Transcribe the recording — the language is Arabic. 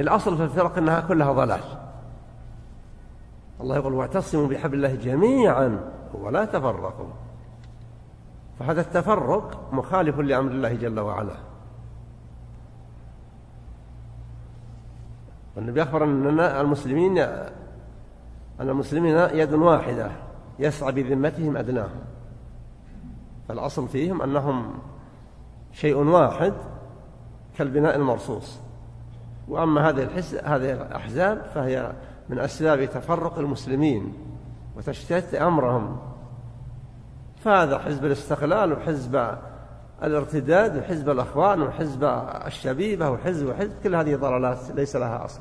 الأصل في الفرق أنها كلها ضلال. الله يقول واعتصموا بحبل الله جميعا ولا تفرقوا. فهذا التفرق مخالف لأمر الله جل وعلا. والنبي أخبر أن المسلمين أن المسلمين يد واحدة يسعى بذمتهم أدناهم فالأصل فيهم أنهم شيء واحد كالبناء المرصوص. وأما هذه هذه الأحزاب فهي من أسباب تفرق المسلمين وتشتت أمرهم. فهذا حزب الاستقلال وحزب الارتداد وحزب الأخوان وحزب الشبيبة وحزب وحزب كل هذه ضلالات ليس لها أصل.